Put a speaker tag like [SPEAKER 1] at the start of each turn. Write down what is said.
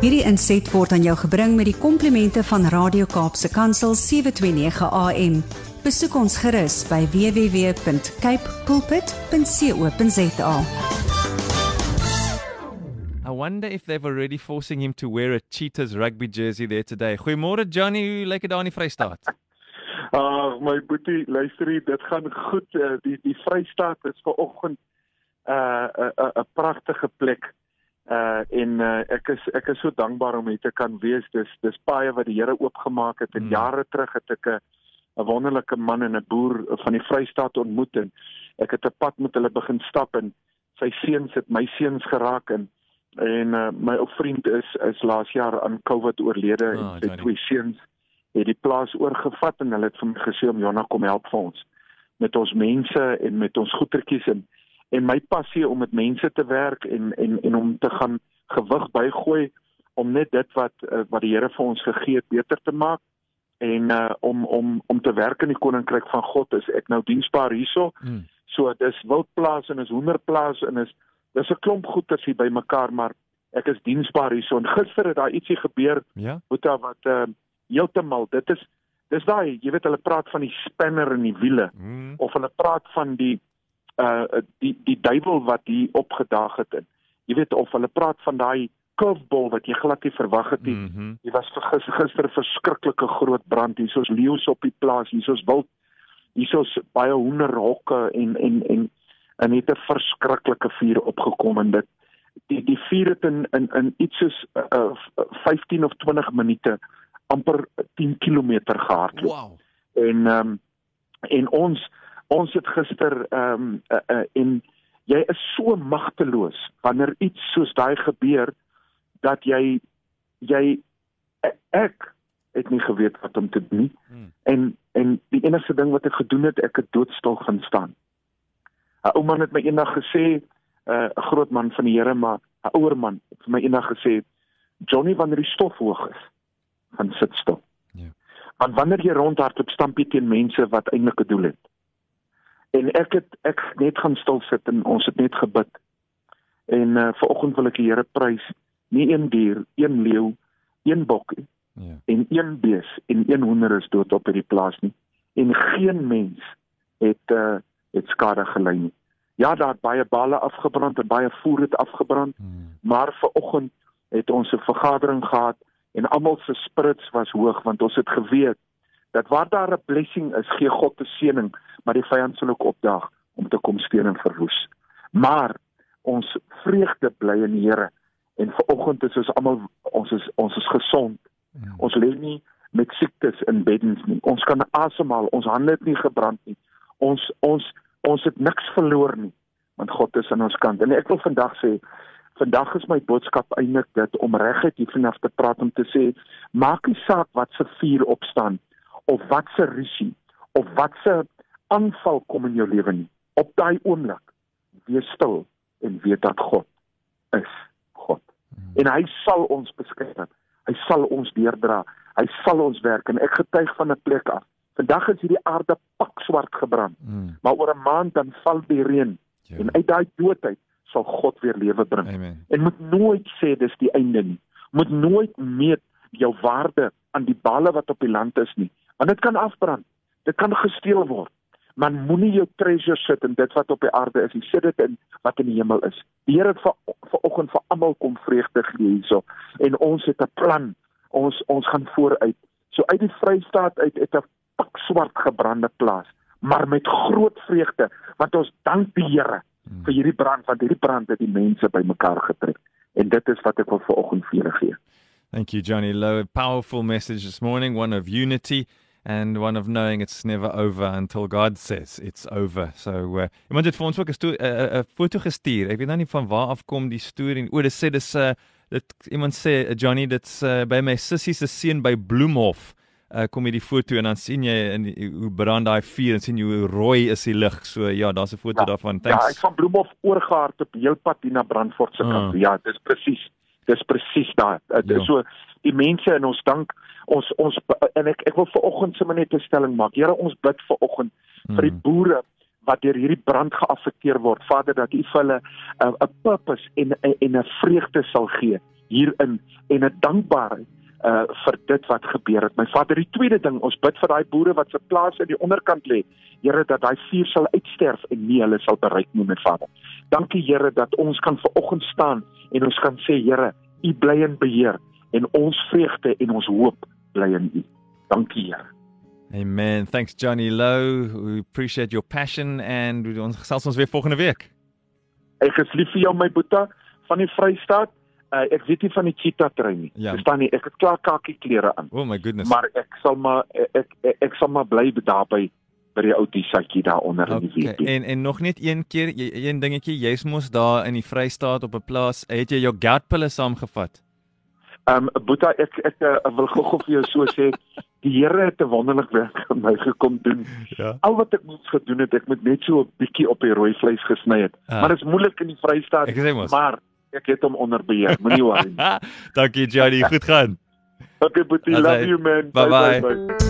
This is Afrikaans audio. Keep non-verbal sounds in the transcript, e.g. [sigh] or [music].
[SPEAKER 1] Hierdie inset word aan jou gebring met die komplimente van Radio Kaapse Kansel 729 AM. Besoek ons gerus by www.cape pulpit.co.za.
[SPEAKER 2] I wonder if they've already forcing him to wear a Cheetahs rugby jersey there today. Goeiemôre Johnny, hoe lyk dit daar in die Vrystaat? [laughs]
[SPEAKER 3] Ah, uh, my boetie, luister hier, dit gaan goed. Uh, die die Vrystaat is vanoggend 'n uh, 'n uh, 'n uh, pragtige plek. Uh en uh, ek is ek is so dankbaar om hier te kan wees. Dis dis paie wat die Here oopgemaak het en mm. jare terug het ek 'n 'n wonderlike man en 'n boer van die Vrystaat ontmoet en ek het 'n pad met hulle begin stap en sy seuns het my seuns geraak en en uh, my ou vriend is is laas jaar aan COVID oorlede oh, en ah, sy twee seuns het die plaas oorgevat en hulle het vir my gesê om Jonna kom help vir ons met ons mense en met ons goedertjies en en my passie om met mense te werk en en en om te gaan gewig bygooi om net dit wat uh, wat die Here vir ons gegee het beter te maak en uh, om om om te werk in die koninkryk van God is ek nou diensbaar hierso. Hmm. So dis wildplaas en is hoenderplaas en is dis 'n klomp goeders hier bymekaar maar ek is diensbaar hierso en gister het daar ietsie gebeur.
[SPEAKER 2] Ja.
[SPEAKER 3] Boeta wat uh, heeltemal dit is dis daai jy weet hulle praat van die spanner in die wiele hmm. of hulle praat van die uh die die duiwel wat hier opgedaag het en jy weet of hulle praat van daai curveball wat jy glad nie verwag het nie. Mm -hmm. Dit was gister 'n verskriklike groot brand hier soos leeu's op die plaas, hier soos wild hier soos baie hoenderhokke en en en en het 'n verskriklike vuur opgekom en dit die die vuur het in in in iets soos uh, uh 15 of 20 minute amper 10 km gehardloop.
[SPEAKER 2] Wow.
[SPEAKER 3] En ehm um, en ons ons het gister ehm um, uh, uh, en jy is so magteloos wanneer iets soos daai gebeur dat jy jy ek het nie geweet wat om te doen hmm. en en die enigste ding wat ek gedoen het ek het doodstil gaan staan. 'n Ou man het my eendag gesê eh, 'n uh, groot man van die Here maar 'n ouer man het vir my eendag gesê Johnny wanneer die stof hoog is gaan sit stil. Ja. Want wanneer jy rondhardloop stamp jy teen mense wat eintlik 'n doel het. En ek het ek net gaan stil sit en ons het net gebid. En uh vanoggend wil ek die Here prys, nie een dier, een leeu, een bok nie. Ja. En een bees en een hoender is dood op hierdie plaas nie. En geen mens het uh het skade gely nie. Ja, daar het baie balle afgebrand en baie voer het afgebrand. Hmm. Maar vanoggend het ons 'n vergadering gehad en almal se spirits was hoog want ons het geweet dat waar daar 'n blessing is, gee God 'n seëning, maar die vyand sal ook opdaag om te kom steen en verwoes. Maar ons vreugde bly in die Here en vanoggend is ons almal ons is ons is gesond. Ja. Ons lê nie met siektes in beddens nie. Ons kan asemhaal, ons hande het nie gebrand nie. Ons ons ons het niks verloor nie want God is aan ons kant. En ek wil vandag sê Vandag is my boodskap eintlik dit om reguit hier vanaf te praat om te sê maak nie saak wat se vuur opstaan of wat se risie of wat se aanval kom in jou lewe nie. Op daai oomblik wees stil en weet dat God is God. Hmm. En hy sal ons beskerm. Hy sal ons deurdra. Hy sal ons werk en ek getuig van 'n plek af. Vandag is hierdie aarde pak swart gebrand. Hmm. Maar oor 'n maand dan val die reën. Ja. En uit daai doodheid sal God weer lewe bring.
[SPEAKER 2] Amen.
[SPEAKER 3] En moet nooit sê dis die einde nie. Moet nooit meet jou waarde aan die balle wat op die land is nie want dit kan afbrand. Dit kan gesteel word. Maar moenie jou treasure sit in dit wat op die aarde is, jy sit dit in wat in die hemel is. Die Here het vir vanoggend vir almal kom vreugde gee hierso en ons het 'n plan. Ons ons gaan vooruit. So uit die Vrystaat uit het 'n pak swart gebrande plaas, maar met groot vreugde want ons dank die Here hmm. vir hierdie brand want hierdie brand het die mense bymekaar getrek. En dit is wat ek wil vanoggend vir julle gee.
[SPEAKER 2] Thank you Johnny Lowe. Powerful message this morning, one of unity. And one of knowing it's never over until God says it's over. So uh, iemand het vir ons ook 'n 'n uh, uh, foto gestuur. Ek weet nou nie van waar af kom die storie. O, dit sê dis 'n uh, dit iemand sê uh, Johnny dit's uh, by my sussie se seun by Bloemhof. Uh, kom jy die foto en dan sien jy in hoe brand daai vuur en sien jy hoe rooi is die lig. So ja, daar's 'n foto ja, daarvan.
[SPEAKER 3] Thanks. Ja, ek van Bloemhof oorgehard op heelpad hier na Brandfort se kant. Uh. Ja, dis presies. Dis presies daar. Dit is so die mense in ons dank ons ons en ek ek wil vir oggend sommer net 'n stelling maak. Here, ons bid vir oggend hmm. vir die hmm. boere wat deur hierdie brand geaffekteer word. Vader, dat U vir hulle 'n uh, 'n purpose en en 'n vreugde sal gee hierin en 'n dankbaarheid uh vir dit wat gebeur het. My Vader, die tweede ding, ons bid vir daai boere wat se plase aan die onderkant lê. Here dat daai vuur sal uitsterf en nie hulle sal bereik nie, my Vader. Dankie Here dat ons kan ver oggend staan en ons kan sê Here, U bly in beheer en ons vreugde en ons hoop bly in U. Dankie Here.
[SPEAKER 2] Amen. Thanks Johnny Low. We appreciate your passion and ons gesels ons weer volgende week.
[SPEAKER 3] Ek is lief vir jou my boetie van die Vrystaat. Uh, ek weet nie van die cheetah trein nie.
[SPEAKER 2] Ja.
[SPEAKER 3] Verstaan nie, ek het klaar kakie klere aan.
[SPEAKER 2] Oh my goodness.
[SPEAKER 3] Maar ek sal maar ek ek, ek sal maar bly daarby by die ou disatjie daaronder in die
[SPEAKER 2] Okay.
[SPEAKER 3] WP.
[SPEAKER 2] En en nog net een keer, een dingetjie, jy's mos daar in die Vrystaat op 'n plaas, het jy jou goutpille saamgevat?
[SPEAKER 3] Ehm um, Boeta, ek ek uh, wil gou-gou vir jou so sê, die Here het 'n wonderlik werk aan my gekom doen.
[SPEAKER 2] Ja.
[SPEAKER 3] Al wat ek moes gedoen het, ek moet net so 'n bietjie op die rooi vleis gesny het.
[SPEAKER 2] Ah.
[SPEAKER 3] Maar dit is moeilik in die Vrystaat.
[SPEAKER 2] Ek.
[SPEAKER 3] Maar ek het hom onder beheer. Moenie worry nie. [laughs]
[SPEAKER 2] Dankie Johnny, goed gaan.
[SPEAKER 3] Okay, Boetie, love you man.
[SPEAKER 2] Bye-bye.